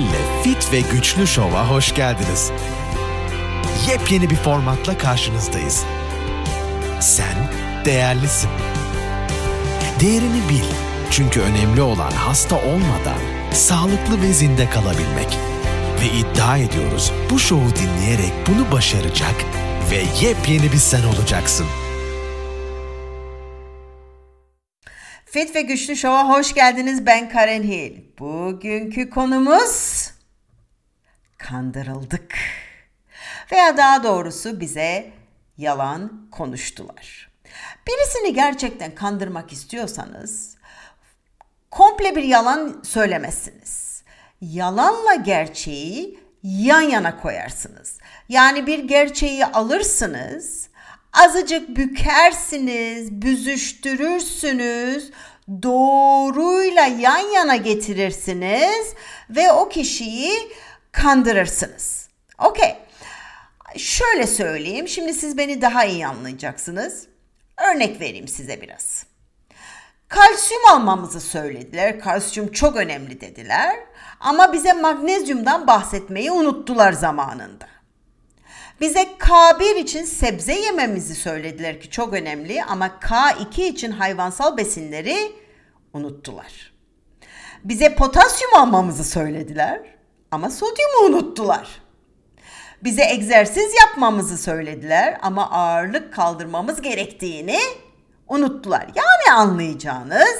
ile Fit ve Güçlü Şov'a hoş geldiniz. Yepyeni bir formatla karşınızdayız. Sen değerlisin. Değerini bil. Çünkü önemli olan hasta olmadan sağlıklı ve zinde kalabilmek. Ve iddia ediyoruz bu şovu dinleyerek bunu başaracak ve yepyeni bir sen olacaksın. Fit ve Güçlü Şov'a hoş geldiniz. Ben Karen Hill. Bugünkü konumuz kandırıldık. Veya daha doğrusu bize yalan konuştular. Birisini gerçekten kandırmak istiyorsanız komple bir yalan söylemezsiniz. Yalanla gerçeği yan yana koyarsınız. Yani bir gerçeği alırsınız, azıcık bükersiniz, büzüştürürsünüz, doğruyla yan yana getirirsiniz ve o kişiyi kandırırsınız. Okey. Şöyle söyleyeyim. Şimdi siz beni daha iyi anlayacaksınız. Örnek vereyim size biraz. Kalsiyum almamızı söylediler. Kalsiyum çok önemli dediler. Ama bize magnezyumdan bahsetmeyi unuttular zamanında. Bize K1 için sebze yememizi söylediler ki çok önemli ama K2 için hayvansal besinleri unuttular. Bize potasyum almamızı söylediler ama sodyumu unuttular. Bize egzersiz yapmamızı söylediler ama ağırlık kaldırmamız gerektiğini unuttular. Yani anlayacağınız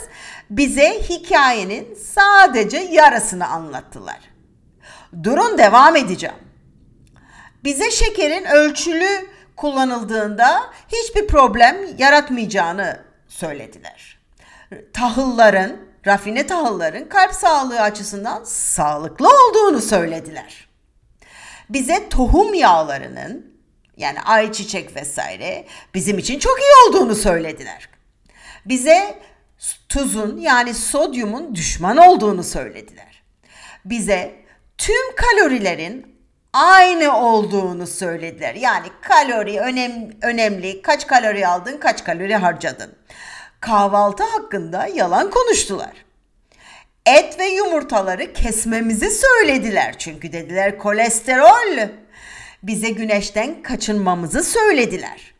bize hikayenin sadece yarısını anlattılar. Durun devam edeceğim. Bize şekerin ölçülü kullanıldığında hiçbir problem yaratmayacağını söylediler. Tahılların, rafine tahılların kalp sağlığı açısından sağlıklı olduğunu söylediler. Bize tohum yağlarının yani ayçiçek vesaire bizim için çok iyi olduğunu söylediler. Bize tuzun yani sodyumun düşman olduğunu söylediler. Bize tüm kalorilerin aynı olduğunu söylediler. Yani kalori önem, önemli. Kaç kalori aldın, kaç kalori harcadın. Kahvaltı hakkında yalan konuştular. Et ve yumurtaları kesmemizi söylediler. Çünkü dediler kolesterol. Bize güneşten kaçınmamızı söylediler.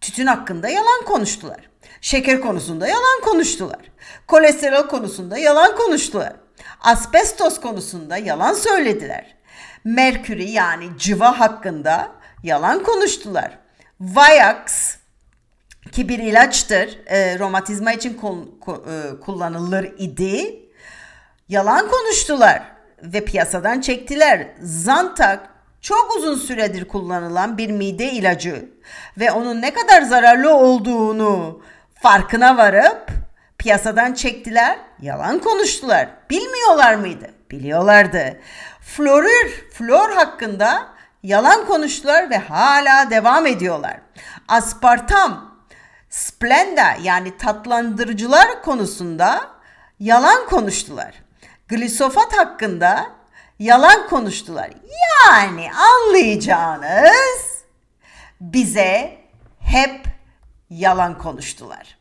Tütün hakkında yalan konuştular. Şeker konusunda yalan konuştular. Kolesterol konusunda yalan konuştular. Asbestos konusunda yalan söylediler. Merkürü yani cıva hakkında yalan konuştular. Vayax ki bir ilaçtır, e, romatizma için kul, ku, e, kullanılır idi. Yalan konuştular ve piyasadan çektiler. Zantac çok uzun süredir kullanılan bir mide ilacı ve onun ne kadar zararlı olduğunu farkına varıp piyasadan çektiler, yalan konuştular. Bilmiyorlar mıydı? Biliyorlardı. Florür, flor hakkında yalan konuştular ve hala devam ediyorlar. Aspartam, Splenda yani tatlandırıcılar konusunda yalan konuştular. Glisofat hakkında yalan konuştular. Yani anlayacağınız bize hep yalan konuştular.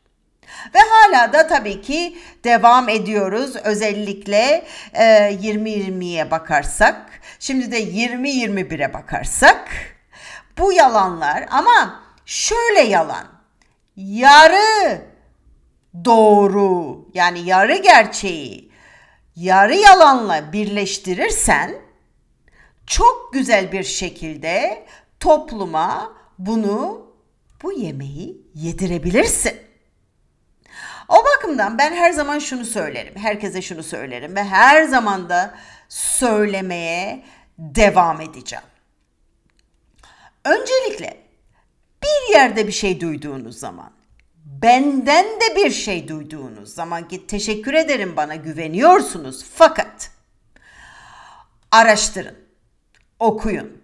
Ve hala da tabii ki devam ediyoruz. Özellikle e, 20-20'ye bakarsak, şimdi de 20-21'e bakarsak bu yalanlar ama şöyle yalan. Yarı doğru yani yarı gerçeği yarı yalanla birleştirirsen çok güzel bir şekilde topluma bunu bu yemeği yedirebilirsin. O bakımdan ben her zaman şunu söylerim. Herkese şunu söylerim ve her zaman da söylemeye devam edeceğim. Öncelikle bir yerde bir şey duyduğunuz zaman, benden de bir şey duyduğunuz zaman ki teşekkür ederim bana güveniyorsunuz fakat araştırın, okuyun.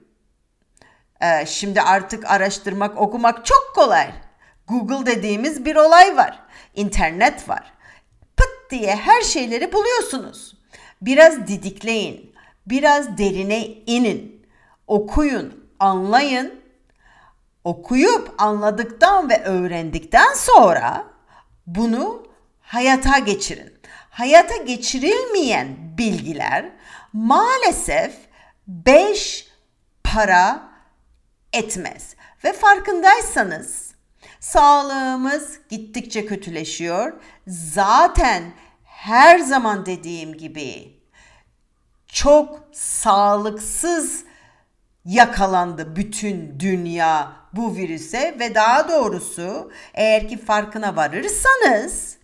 Ee, şimdi artık araştırmak, okumak çok kolay. Google dediğimiz bir olay var. İnternet var. Pıt diye her şeyleri buluyorsunuz. Biraz didikleyin. Biraz derine inin. Okuyun, anlayın. Okuyup anladıktan ve öğrendikten sonra bunu hayata geçirin. Hayata geçirilmeyen bilgiler maalesef beş para etmez. Ve farkındaysanız sağlığımız gittikçe kötüleşiyor. Zaten her zaman dediğim gibi çok sağlıksız yakalandı bütün dünya bu virüse ve daha doğrusu eğer ki farkına varırsanız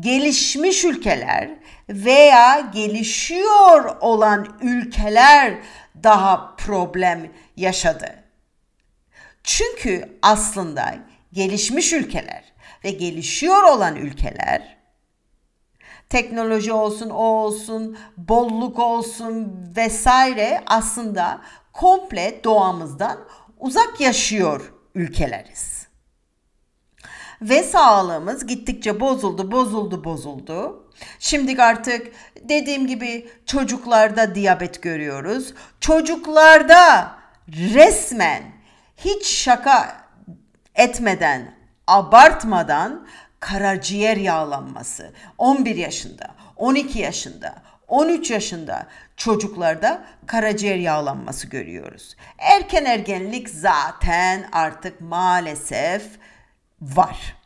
gelişmiş ülkeler veya gelişiyor olan ülkeler daha problem yaşadı. Çünkü aslında gelişmiş ülkeler ve gelişiyor olan ülkeler teknoloji olsun, o olsun, bolluk olsun vesaire aslında komple doğamızdan uzak yaşıyor ülkeleriz. Ve sağlığımız gittikçe bozuldu, bozuldu, bozuldu. Şimdi artık dediğim gibi çocuklarda diyabet görüyoruz. Çocuklarda resmen hiç şaka etmeden, abartmadan karaciğer yağlanması 11 yaşında, 12 yaşında, 13 yaşında çocuklarda karaciğer yağlanması görüyoruz. Erken ergenlik zaten artık maalesef var.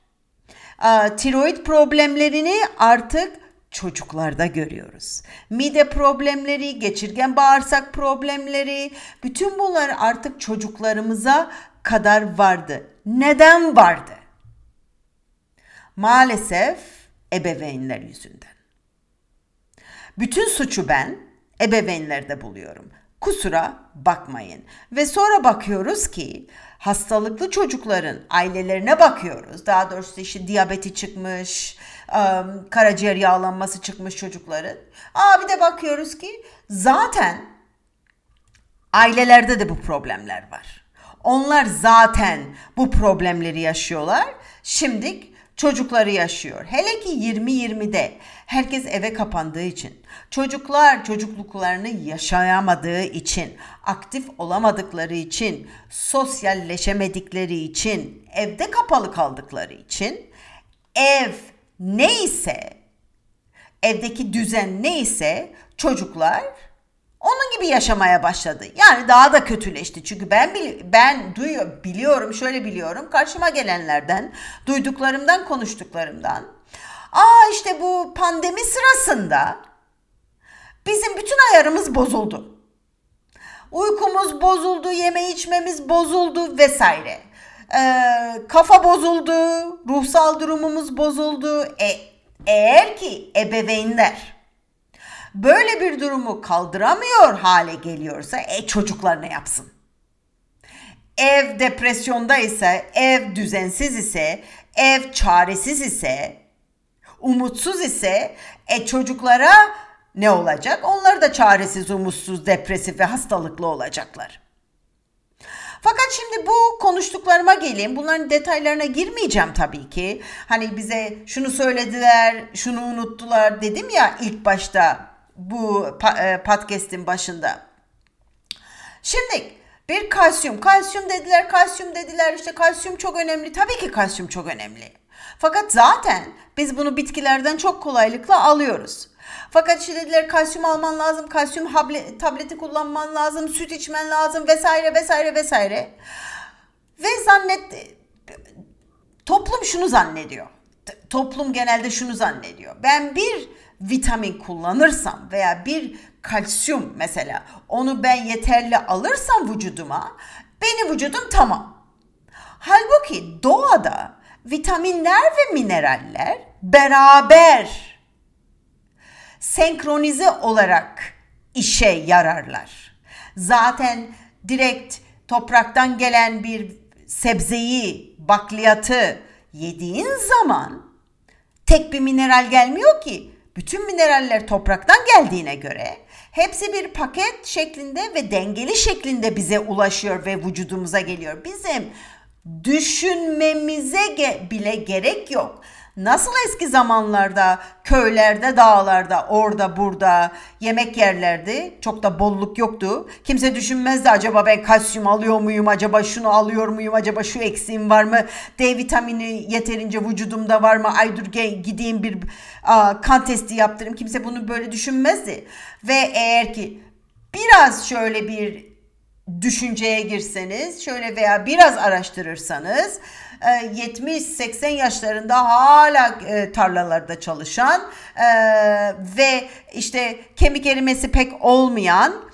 Tiroid problemlerini artık çocuklarda görüyoruz. Mide problemleri, geçirgen bağırsak problemleri, bütün bunlar artık çocuklarımıza kadar vardı. Neden vardı? Maalesef ebeveynler yüzünden. Bütün suçu ben ebeveynlerde buluyorum. Kusura bakmayın. Ve sonra bakıyoruz ki hastalıklı çocukların ailelerine bakıyoruz. Daha doğrusu işte diyabeti çıkmış, karaciğer yağlanması çıkmış çocukların. Aa bir de bakıyoruz ki zaten ailelerde de bu problemler var. Onlar zaten bu problemleri yaşıyorlar. Şimdi çocukları yaşıyor. Hele ki 20-20'de herkes eve kapandığı için, çocuklar çocukluklarını yaşayamadığı için, aktif olamadıkları için, sosyalleşemedikleri için, evde kapalı kaldıkları için ev neyse, evdeki düzen neyse çocuklar onun gibi yaşamaya başladı. Yani daha da kötüleşti. Çünkü ben ben duyuyor biliyorum, şöyle biliyorum. Karşıma gelenlerden, duyduklarımdan, konuştuklarımdan. Aa işte bu pandemi sırasında bizim bütün ayarımız bozuldu. Uykumuz bozuldu, yeme içmemiz bozuldu vesaire. Ee, kafa bozuldu, ruhsal durumumuz bozuldu. E, eğer ki ebeveynler böyle bir durumu kaldıramıyor hale geliyorsa e çocuklar ne yapsın? Ev depresyonda ise, ev düzensiz ise, ev çaresiz ise, umutsuz ise e çocuklara ne olacak? Onlar da çaresiz, umutsuz, depresif ve hastalıklı olacaklar. Fakat şimdi bu konuştuklarıma geleyim. Bunların detaylarına girmeyeceğim tabii ki. Hani bize şunu söylediler, şunu unuttular dedim ya ilk başta bu e, podcast'in başında. Şimdi bir kalsiyum, kalsiyum dediler, kalsiyum dediler. İşte kalsiyum çok önemli. Tabii ki kalsiyum çok önemli. Fakat zaten biz bunu bitkilerden çok kolaylıkla alıyoruz. Fakat işte dediler kalsiyum alman lazım, kalsiyum tableti kullanman lazım, süt içmen lazım vesaire vesaire vesaire. Ve zannet toplum şunu zannediyor. Toplum genelde şunu zannediyor. Ben bir vitamin kullanırsam veya bir kalsiyum mesela onu ben yeterli alırsam vücuduma benim vücudum tamam. Halbuki doğada vitaminler ve mineraller beraber senkronize olarak işe yararlar. Zaten direkt topraktan gelen bir sebzeyi, bakliyatı yediğin zaman tek bir mineral gelmiyor ki. Bütün mineraller topraktan geldiğine göre hepsi bir paket şeklinde ve dengeli şeklinde bize ulaşıyor ve vücudumuza geliyor. Bizim düşünmemize ge- bile gerek yok. Nasıl eski zamanlarda köylerde, dağlarda, orada, burada yemek yerlerdi. Çok da bolluk yoktu. Kimse düşünmezdi acaba ben kalsiyum alıyor muyum, acaba şunu alıyor muyum, acaba şu eksiğim var mı, D vitamini yeterince vücudumda var mı, ay dur gideyim bir a, kan testi yaptırayım. Kimse bunu böyle düşünmezdi. Ve eğer ki biraz şöyle bir düşünceye girseniz, şöyle veya biraz araştırırsanız 70-80 e, yaşlarında hala e, tarlalarda çalışan e, ve işte kemik erimesi pek olmayan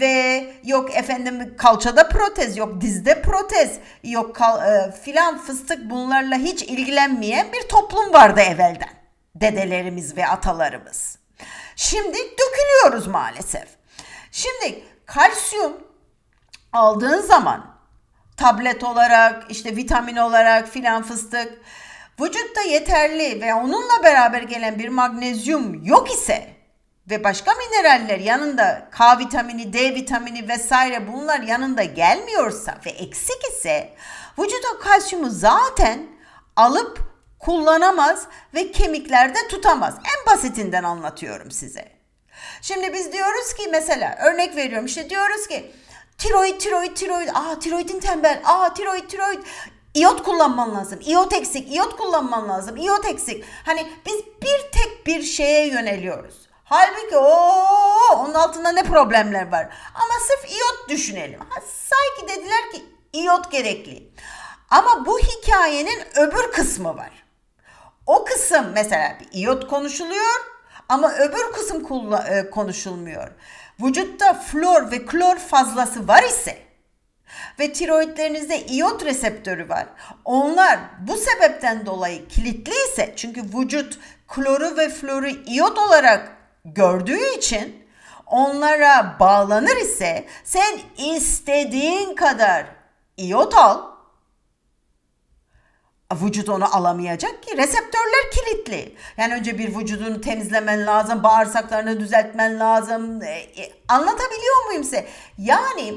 ve yok efendim kalçada protez yok dizde protez yok kal, filan fıstık bunlarla hiç ilgilenmeyen bir toplum vardı evvelden dedelerimiz ve atalarımız. Şimdi dökülüyoruz maalesef. Şimdi kalsiyum aldığın zaman tablet olarak işte vitamin olarak filan fıstık vücutta yeterli ve onunla beraber gelen bir magnezyum yok ise ve başka mineraller yanında K vitamini, D vitamini vesaire bunlar yanında gelmiyorsa ve eksik ise vücut kalsiyumu zaten alıp kullanamaz ve kemiklerde tutamaz. En basitinden anlatıyorum size. Şimdi biz diyoruz ki mesela örnek veriyorum işte diyoruz ki Tiroid, tiroid, tiroid. Aa tiroidin tembel. Aa tiroid, tiroid. İyot kullanman lazım. İyot eksik. İyot kullanman lazım. İyot eksik. Hani biz bir tek bir şeye yöneliyoruz. Halbuki o onun altında ne problemler var. Ama sırf iyot düşünelim. Ha, sanki dediler ki iyot gerekli. Ama bu hikayenin öbür kısmı var. O kısım mesela bir iyot konuşuluyor ama öbür kısım e, konuşulmuyor vücutta flor ve klor fazlası var ise ve tiroidlerinizde iot reseptörü var. Onlar bu sebepten dolayı kilitli ise çünkü vücut kloru ve floru iot olarak gördüğü için onlara bağlanır ise sen istediğin kadar iot al vücut onu alamayacak ki. Reseptörler kilitli. Yani önce bir vücudunu temizlemen lazım, bağırsaklarını düzeltmen lazım. E, e, anlatabiliyor muyum size? Yani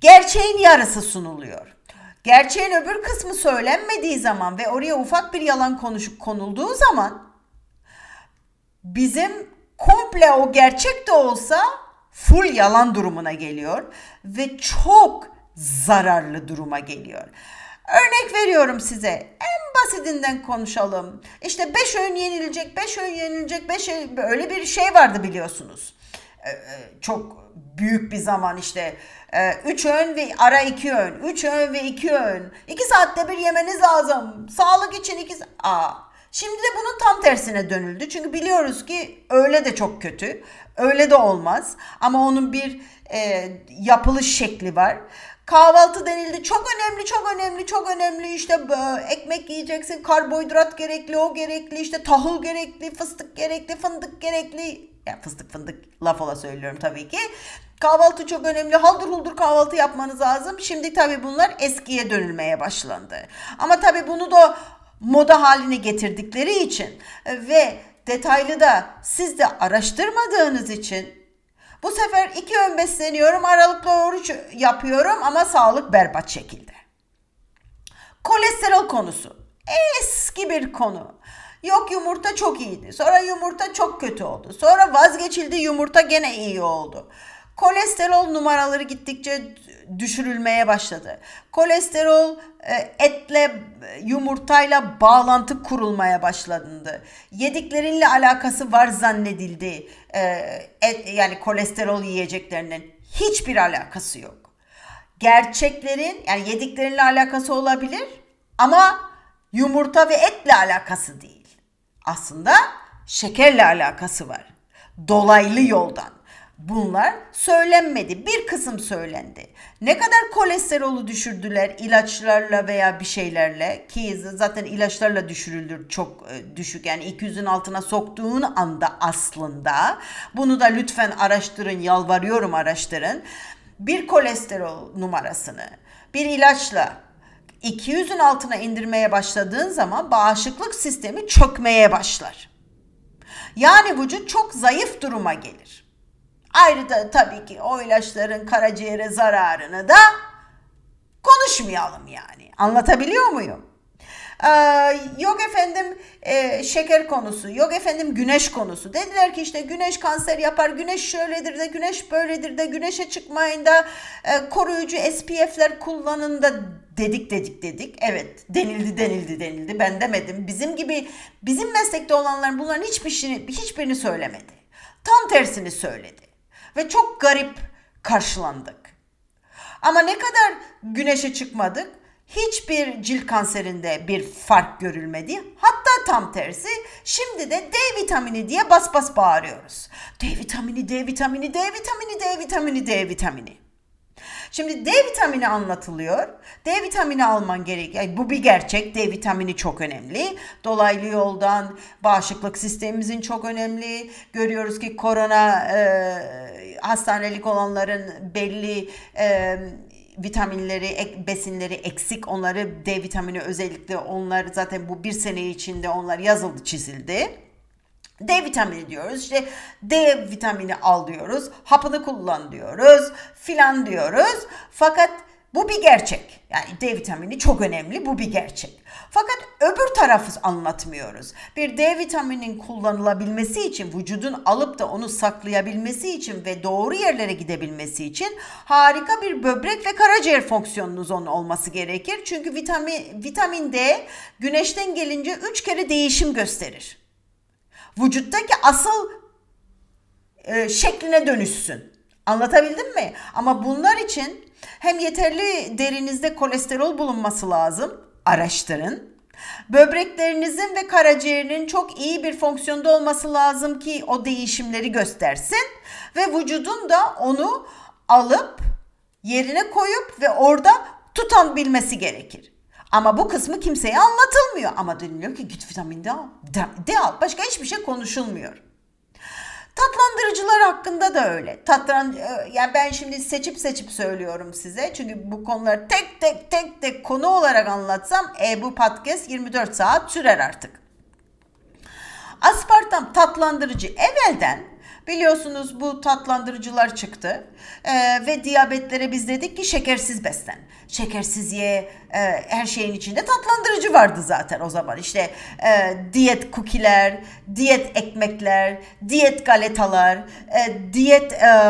gerçeğin yarısı sunuluyor. Gerçeğin öbür kısmı söylenmediği zaman ve oraya ufak bir yalan konuşup konulduğu zaman bizim komple o gerçek de olsa full yalan durumuna geliyor ve çok zararlı duruma geliyor. Örnek veriyorum size. En basitinden konuşalım. İşte 5 öğün yenilecek, 5 öğün yenilecek, 5 öyle bir şey vardı biliyorsunuz. Ee, e, çok büyük bir zaman işte 3 ee, öğün ve ara 2 öğün, 3 öğün ve 2 öğün. 2 saatte bir yemeniz lazım. Sağlık için 2 Aa, Şimdi de bunun tam tersine dönüldü. Çünkü biliyoruz ki öyle de çok kötü. Öyle de olmaz. Ama onun bir e, yapılış şekli var. Kahvaltı denildi. Çok önemli, çok önemli, çok önemli. İşte ekmek yiyeceksin, karbonhidrat gerekli, o gerekli, işte tahıl gerekli, fıstık gerekli, fındık gerekli. Ya fıstık fındık laf ola söylüyorum tabii ki. Kahvaltı çok önemli. Haldır huldur kahvaltı yapmanız lazım. Şimdi tabii bunlar eskiye dönülmeye başlandı. Ama tabii bunu da moda haline getirdikleri için ve detaylı da siz de araştırmadığınız için bu sefer iki öğün besleniyorum, aralıklı oruç yapıyorum ama sağlık berbat şekilde. Kolesterol konusu. Eski bir konu. Yok yumurta çok iyiydi. Sonra yumurta çok kötü oldu. Sonra vazgeçildi yumurta gene iyi oldu. Kolesterol numaraları gittikçe düşürülmeye başladı. Kolesterol e, etle, yumurtayla bağlantı kurulmaya başlandı. Yediklerinle alakası var zannedildi. E, et, yani kolesterol yiyeceklerinin hiçbir alakası yok. Gerçeklerin yani yediklerinle alakası olabilir ama yumurta ve etle alakası değil. Aslında şekerle alakası var. Dolaylı yoldan. Bunlar söylenmedi. Bir kısım söylendi. Ne kadar kolesterolü düşürdüler ilaçlarla veya bir şeylerle ki zaten ilaçlarla düşürülür çok e, düşük yani 200'ün altına soktuğun anda aslında bunu da lütfen araştırın yalvarıyorum araştırın. Bir kolesterol numarasını bir ilaçla 200'ün altına indirmeye başladığın zaman bağışıklık sistemi çökmeye başlar. Yani vücut çok zayıf duruma gelir. Ayrıca tabii ki o ilaçların karaciğere zararını da konuşmayalım yani. Anlatabiliyor muyum? yok efendim e, şeker konusu, yok efendim güneş konusu. Dediler ki işte güneş kanser yapar, güneş şöyledir de, güneş böyledir de, güneşe çıkmayın da, e, koruyucu SPF'ler kullanın da dedik dedik dedik. Evet denildi denildi denildi. Ben demedim. Bizim gibi bizim meslekte olanlar bunların hiçbirini, hiçbirini söylemedi. Tam tersini söyledi. Ve çok garip karşılandık. Ama ne kadar güneşe çıkmadık hiçbir cilt kanserinde bir fark görülmedi. Hatta tam tersi şimdi de D vitamini diye bas bas bağırıyoruz. D vitamini, D vitamini, D vitamini, D vitamini, D vitamini. Şimdi D vitamini anlatılıyor. D vitamini alman gerek. Yani bu bir gerçek. D vitamini çok önemli. Dolaylı yoldan bağışıklık sistemimizin çok önemli. Görüyoruz ki korona e, hastanelik olanların belli e, vitaminleri, ek, besinleri eksik. Onları D vitamini özellikle onlar zaten bu bir sene içinde onlar yazıldı çizildi. D vitamini diyoruz. İşte D vitamini al diyoruz. Hapını kullan diyoruz. Filan diyoruz. Fakat bu bir gerçek. Yani D vitamini çok önemli. Bu bir gerçek. Fakat öbür tarafı anlatmıyoruz. Bir D vitaminin kullanılabilmesi için, vücudun alıp da onu saklayabilmesi için ve doğru yerlere gidebilmesi için harika bir böbrek ve karaciğer fonksiyonunuz onun olması gerekir. Çünkü vitamin, vitamin D güneşten gelince 3 kere değişim gösterir. Vücuttaki asıl e, şekline dönüşsün. Anlatabildim mi? Ama bunlar için hem yeterli derinizde kolesterol bulunması lazım. Araştırın. Böbreklerinizin ve karaciğerinin çok iyi bir fonksiyonda olması lazım ki o değişimleri göstersin ve vücudun da onu alıp yerine koyup ve orada tutan bilmesi gerekir. Ama bu kısmı kimseye anlatılmıyor. Ama deniliyor ki git vitamin D al. D al. Başka hiçbir şey konuşulmuyor. Tatlandırıcılar hakkında da öyle. Tatlan e, yani ben şimdi seçip seçip söylüyorum size. Çünkü bu konuları tek tek tek tek konu olarak anlatsam e, bu podcast 24 saat sürer artık. Aspartam tatlandırıcı evvelden biliyorsunuz bu tatlandırıcılar çıktı ee, ve diyabetlere biz dedik ki şekersiz beslen. Şekersiz ye, e, her şeyin içinde tatlandırıcı vardı zaten o zaman. İşte e, diyet kukiler, diyet ekmekler, diyet galetalar, e, diyet e,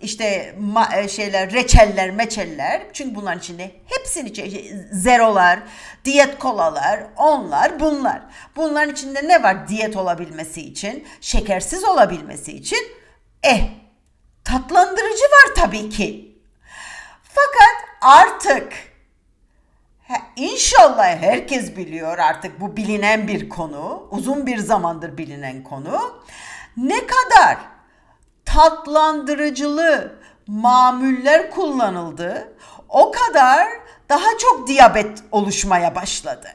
işte ma, e, şeyler, reçeller, meçeller. Çünkü bunların içinde hepsinin içinde zerolar, diyet kolalar, onlar, bunlar. Bunların içinde ne var diyet olabilmesi için, şekersiz olabilmesi için? Eh, tatlandırıcı var tabii ki. Fakat artık İnşallah herkes biliyor artık bu bilinen bir konu. Uzun bir zamandır bilinen konu. Ne kadar tatlandırıcılı mamuller kullanıldı o kadar daha çok diyabet oluşmaya başladı.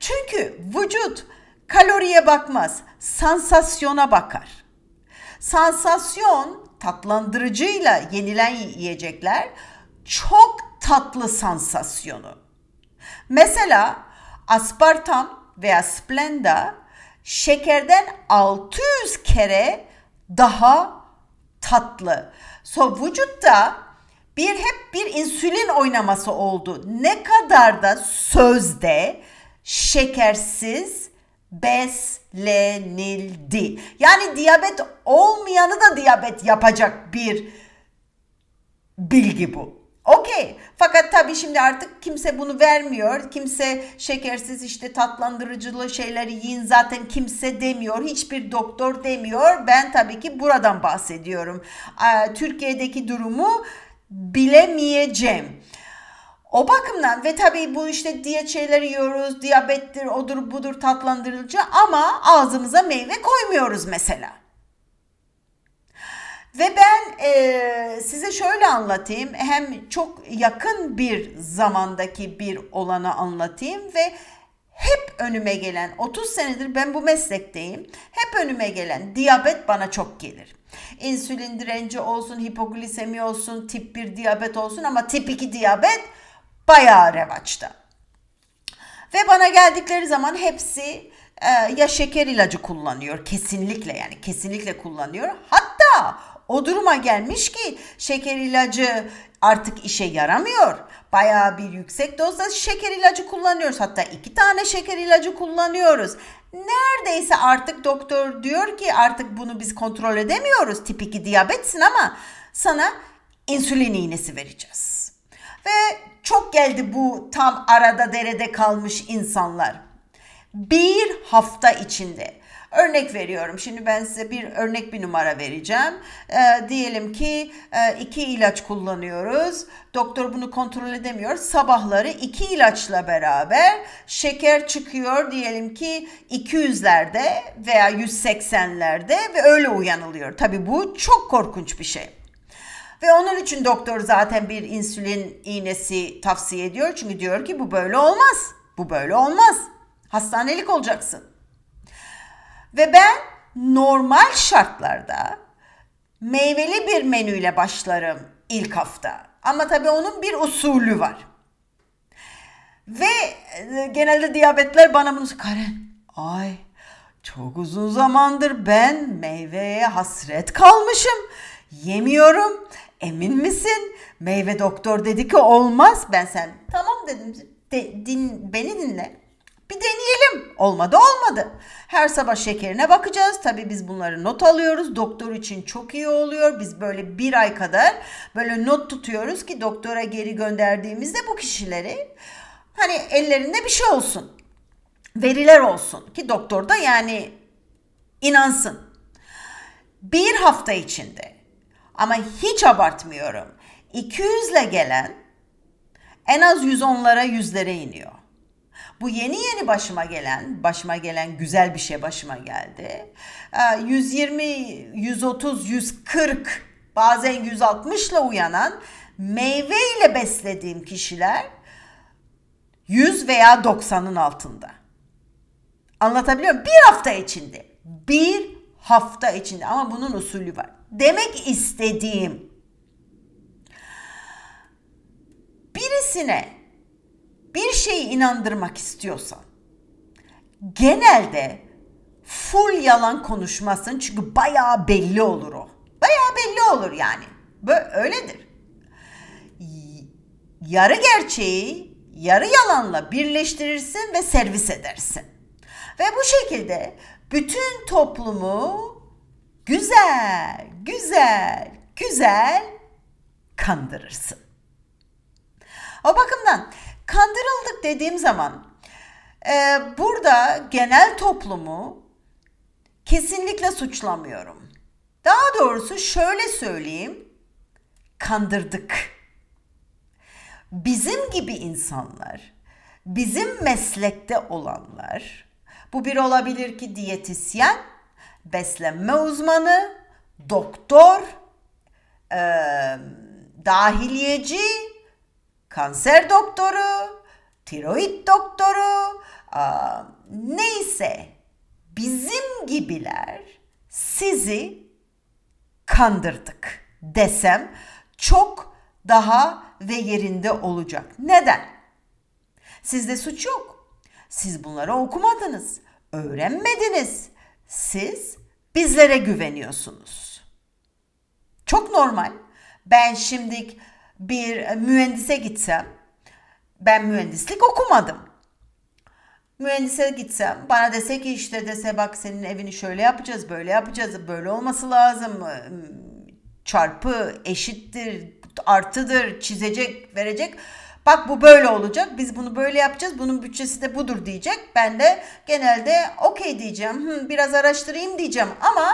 Çünkü vücut kaloriye bakmaz, sansasyona bakar. Sansasyon tatlandırıcıyla yenilen yiyecekler çok tatlı sansasyonu. Mesela aspartam veya splenda şekerden 600 kere daha tatlı. So vücutta bir hep bir insülin oynaması oldu. Ne kadar da sözde şekersiz beslenildi. Yani diyabet olmayanı da diyabet yapacak bir bilgi bu. Okey. Fakat tabii şimdi artık kimse bunu vermiyor. Kimse şekersiz işte tatlandırıcılı şeyleri yiyin zaten kimse demiyor. Hiçbir doktor demiyor. Ben tabii ki buradan bahsediyorum. Türkiye'deki durumu bilemeyeceğim. O bakımdan ve tabii bu işte diyet şeyleri yiyoruz, diyabettir, odur budur tatlandırıcı ama ağzımıza meyve koymuyoruz mesela. Ve ben e, size şöyle anlatayım. Hem çok yakın bir zamandaki bir olanı anlatayım ve hep önüme gelen 30 senedir ben bu meslekteyim. Hep önüme gelen diyabet bana çok gelir. İnsülin direnci olsun, hipoglisemi olsun, tip 1 diyabet olsun ama tip 2 diyabet bayağı revaçta. Ve bana geldikleri zaman hepsi e, ya şeker ilacı kullanıyor kesinlikle yani kesinlikle kullanıyor. Hatta o duruma gelmiş ki şeker ilacı artık işe yaramıyor. Bayağı bir yüksek dozda şeker ilacı kullanıyoruz. Hatta iki tane şeker ilacı kullanıyoruz. Neredeyse artık doktor diyor ki artık bunu biz kontrol edemiyoruz. Tip 2 diyabetsin ama sana insülin iğnesi vereceğiz. Ve çok geldi bu tam arada derede kalmış insanlar. Bir hafta içinde Örnek veriyorum. Şimdi ben size bir örnek bir numara vereceğim. E, diyelim ki e, iki ilaç kullanıyoruz. Doktor bunu kontrol edemiyor. Sabahları iki ilaçla beraber şeker çıkıyor diyelim ki 200'lerde veya 180'lerde ve öyle uyanılıyor. Tabii bu çok korkunç bir şey. Ve onun için doktor zaten bir insülin iğnesi tavsiye ediyor. Çünkü diyor ki bu böyle olmaz. Bu böyle olmaz. Hastanelik olacaksın. Ve ben normal şartlarda meyveli bir menüyle başlarım ilk hafta. Ama tabii onun bir usulü var. Ve e, genelde diyabetler bana bunu Karen ay çok uzun zamandır ben meyveye hasret kalmışım. Yemiyorum. Emin misin? Meyve doktor dedi ki olmaz. Ben sen tamam dedim. De, din, beni dinle. Bir deneyelim. Olmadı olmadı. Her sabah şekerine bakacağız. Tabii biz bunları not alıyoruz. Doktor için çok iyi oluyor. Biz böyle bir ay kadar böyle not tutuyoruz ki doktora geri gönderdiğimizde bu kişileri hani ellerinde bir şey olsun. Veriler olsun ki doktor da yani inansın. Bir hafta içinde ama hiç abartmıyorum. 200 ile gelen en az 110'lara yüzlere iniyor. Bu yeni yeni başıma gelen, başıma gelen güzel bir şey başıma geldi. 120, 130, 140 bazen 160 ile uyanan meyve ile beslediğim kişiler 100 veya 90'ın altında. Anlatabiliyor muyum? Bir hafta içinde. Bir hafta içinde ama bunun usulü var. Demek istediğim birisine bir şeyi inandırmak istiyorsan genelde full yalan konuşmasın çünkü bayağı belli olur o. Bayağı belli olur yani. Böyle öyledir. Yarı gerçeği yarı yalanla birleştirirsin ve servis edersin. Ve bu şekilde bütün toplumu güzel, güzel, güzel kandırırsın. O bakımdan Kandırıldık dediğim zaman e, burada genel toplumu kesinlikle suçlamıyorum. Daha doğrusu şöyle söyleyeyim. Kandırdık. Bizim gibi insanlar, bizim meslekte olanlar, bu bir olabilir ki diyetisyen, beslenme uzmanı, doktor, e, dahiliyeci, kanser doktoru, tiroid doktoru, neyse bizim gibiler sizi kandırdık desem çok daha ve yerinde olacak. Neden? Sizde suç yok. Siz bunları okumadınız, öğrenmediniz. Siz bizlere güveniyorsunuz. Çok normal. Ben şimdi bir mühendise gitsem ben mühendislik okumadım. Mühendise gitsem bana dese ki işte dese bak senin evini şöyle yapacağız böyle yapacağız böyle olması lazım. Çarpı eşittir artıdır çizecek verecek. Bak bu böyle olacak biz bunu böyle yapacağız bunun bütçesi de budur diyecek. Ben de genelde okey diyeceğim. Hı, biraz araştırayım diyeceğim. Ama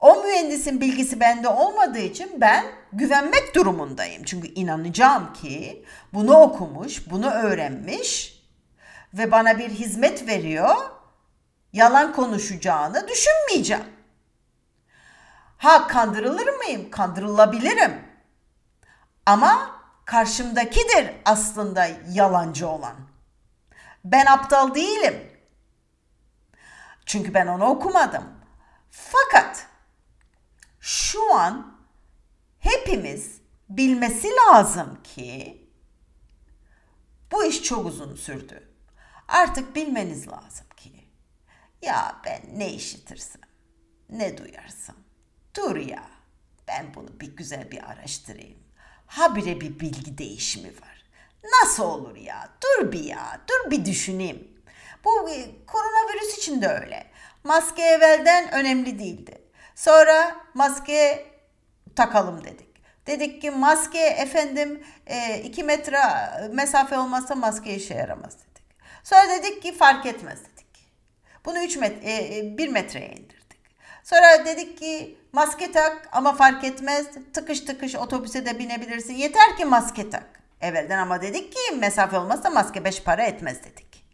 o mühendisin bilgisi bende olmadığı için ben güvenmek durumundayım. Çünkü inanacağım ki bunu okumuş, bunu öğrenmiş ve bana bir hizmet veriyor. Yalan konuşacağını düşünmeyeceğim. Ha kandırılır mıyım? Kandırılabilirim. Ama karşımdakidir aslında yalancı olan. Ben aptal değilim. Çünkü ben onu okumadım. Fakat şu an hepimiz bilmesi lazım ki bu iş çok uzun sürdü. Artık bilmeniz lazım ki ya ben ne işitirsem, ne duyarsam, dur ya ben bunu bir güzel bir araştırayım. Habire bir bilgi değişimi var. Nasıl olur ya? Dur bir ya. Dur bir düşüneyim. Bu e, koronavirüs için de öyle. Maske evvelden önemli değildi. Sonra maske takalım dedik. Dedik ki maske efendim 2 e, metre mesafe olmazsa maske işe yaramaz dedik. Sonra dedik ki fark etmez dedik. Bunu 3 metre 1 metreye indirdik. Sonra dedik ki maske tak ama fark etmez. Tıkış tıkış otobüse de binebilirsin. Yeter ki maske tak. Evvelden ama dedik ki mesafe olmazsa maske 5 para etmez dedik.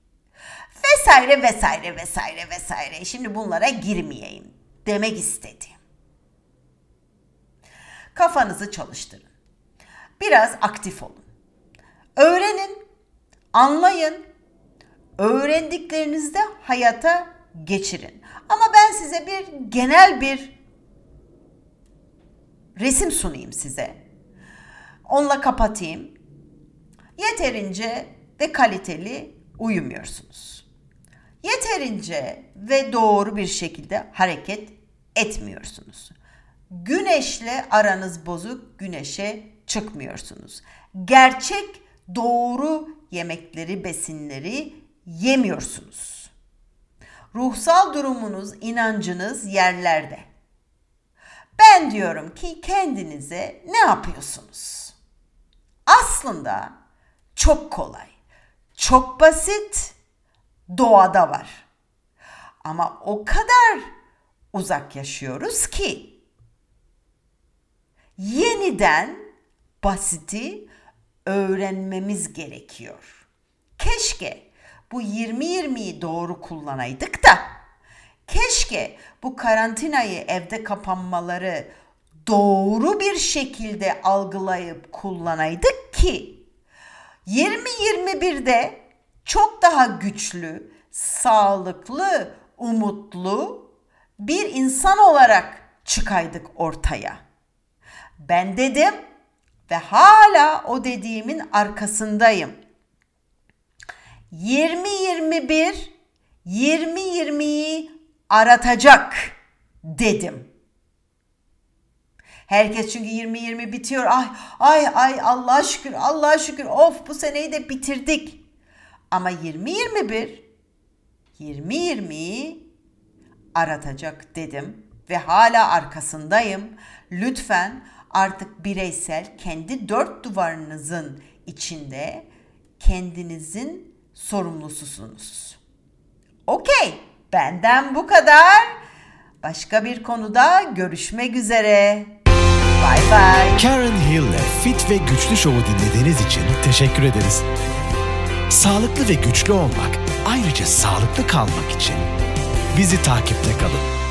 Vesaire vesaire vesaire vesaire. Şimdi bunlara girmeyeyim demek istedim. Kafanızı çalıştırın. Biraz aktif olun. Öğrenin, anlayın, öğrendiklerinizde hayata geçirin. Ama ben size bir genel bir resim sunayım size. Onunla kapatayım. Yeterince ve kaliteli uyumuyorsunuz. Yeterince ve doğru bir şekilde hareket etmiyorsunuz. Güneşle aranız bozuk, güneşe çıkmıyorsunuz. Gerçek doğru yemekleri, besinleri yemiyorsunuz. Ruhsal durumunuz, inancınız yerlerde. Ben diyorum ki kendinize ne yapıyorsunuz? Aslında çok kolay, çok basit, doğada var. Ama o kadar uzak yaşıyoruz ki yeniden basiti öğrenmemiz gerekiyor. Keşke bu 20-20'yi doğru kullanaydık da keşke bu karantinayı evde kapanmaları doğru bir şekilde algılayıp kullanaydık ki 2021'de çok daha güçlü, sağlıklı, umutlu bir insan olarak çıkaydık ortaya. Ben dedim ve hala o dediğimin arkasındayım. 2021 2020'yi aratacak dedim. Herkes çünkü 2020 bitiyor. Ay ay ay Allah'a şükür Allah'a şükür of bu seneyi de bitirdik. Ama 2021 2020'yi aratacak dedim ve hala arkasındayım. Lütfen artık bireysel kendi dört duvarınızın içinde kendinizin sorumlususunuz. Okey, benden bu kadar. Başka bir konuda görüşmek üzere. Bye bye. Karen Hill'le Fit ve Güçlü Show'u dinlediğiniz için teşekkür ederiz. Sağlıklı ve güçlü olmak, ayrıca sağlıklı kalmak için bizi takipte kalın.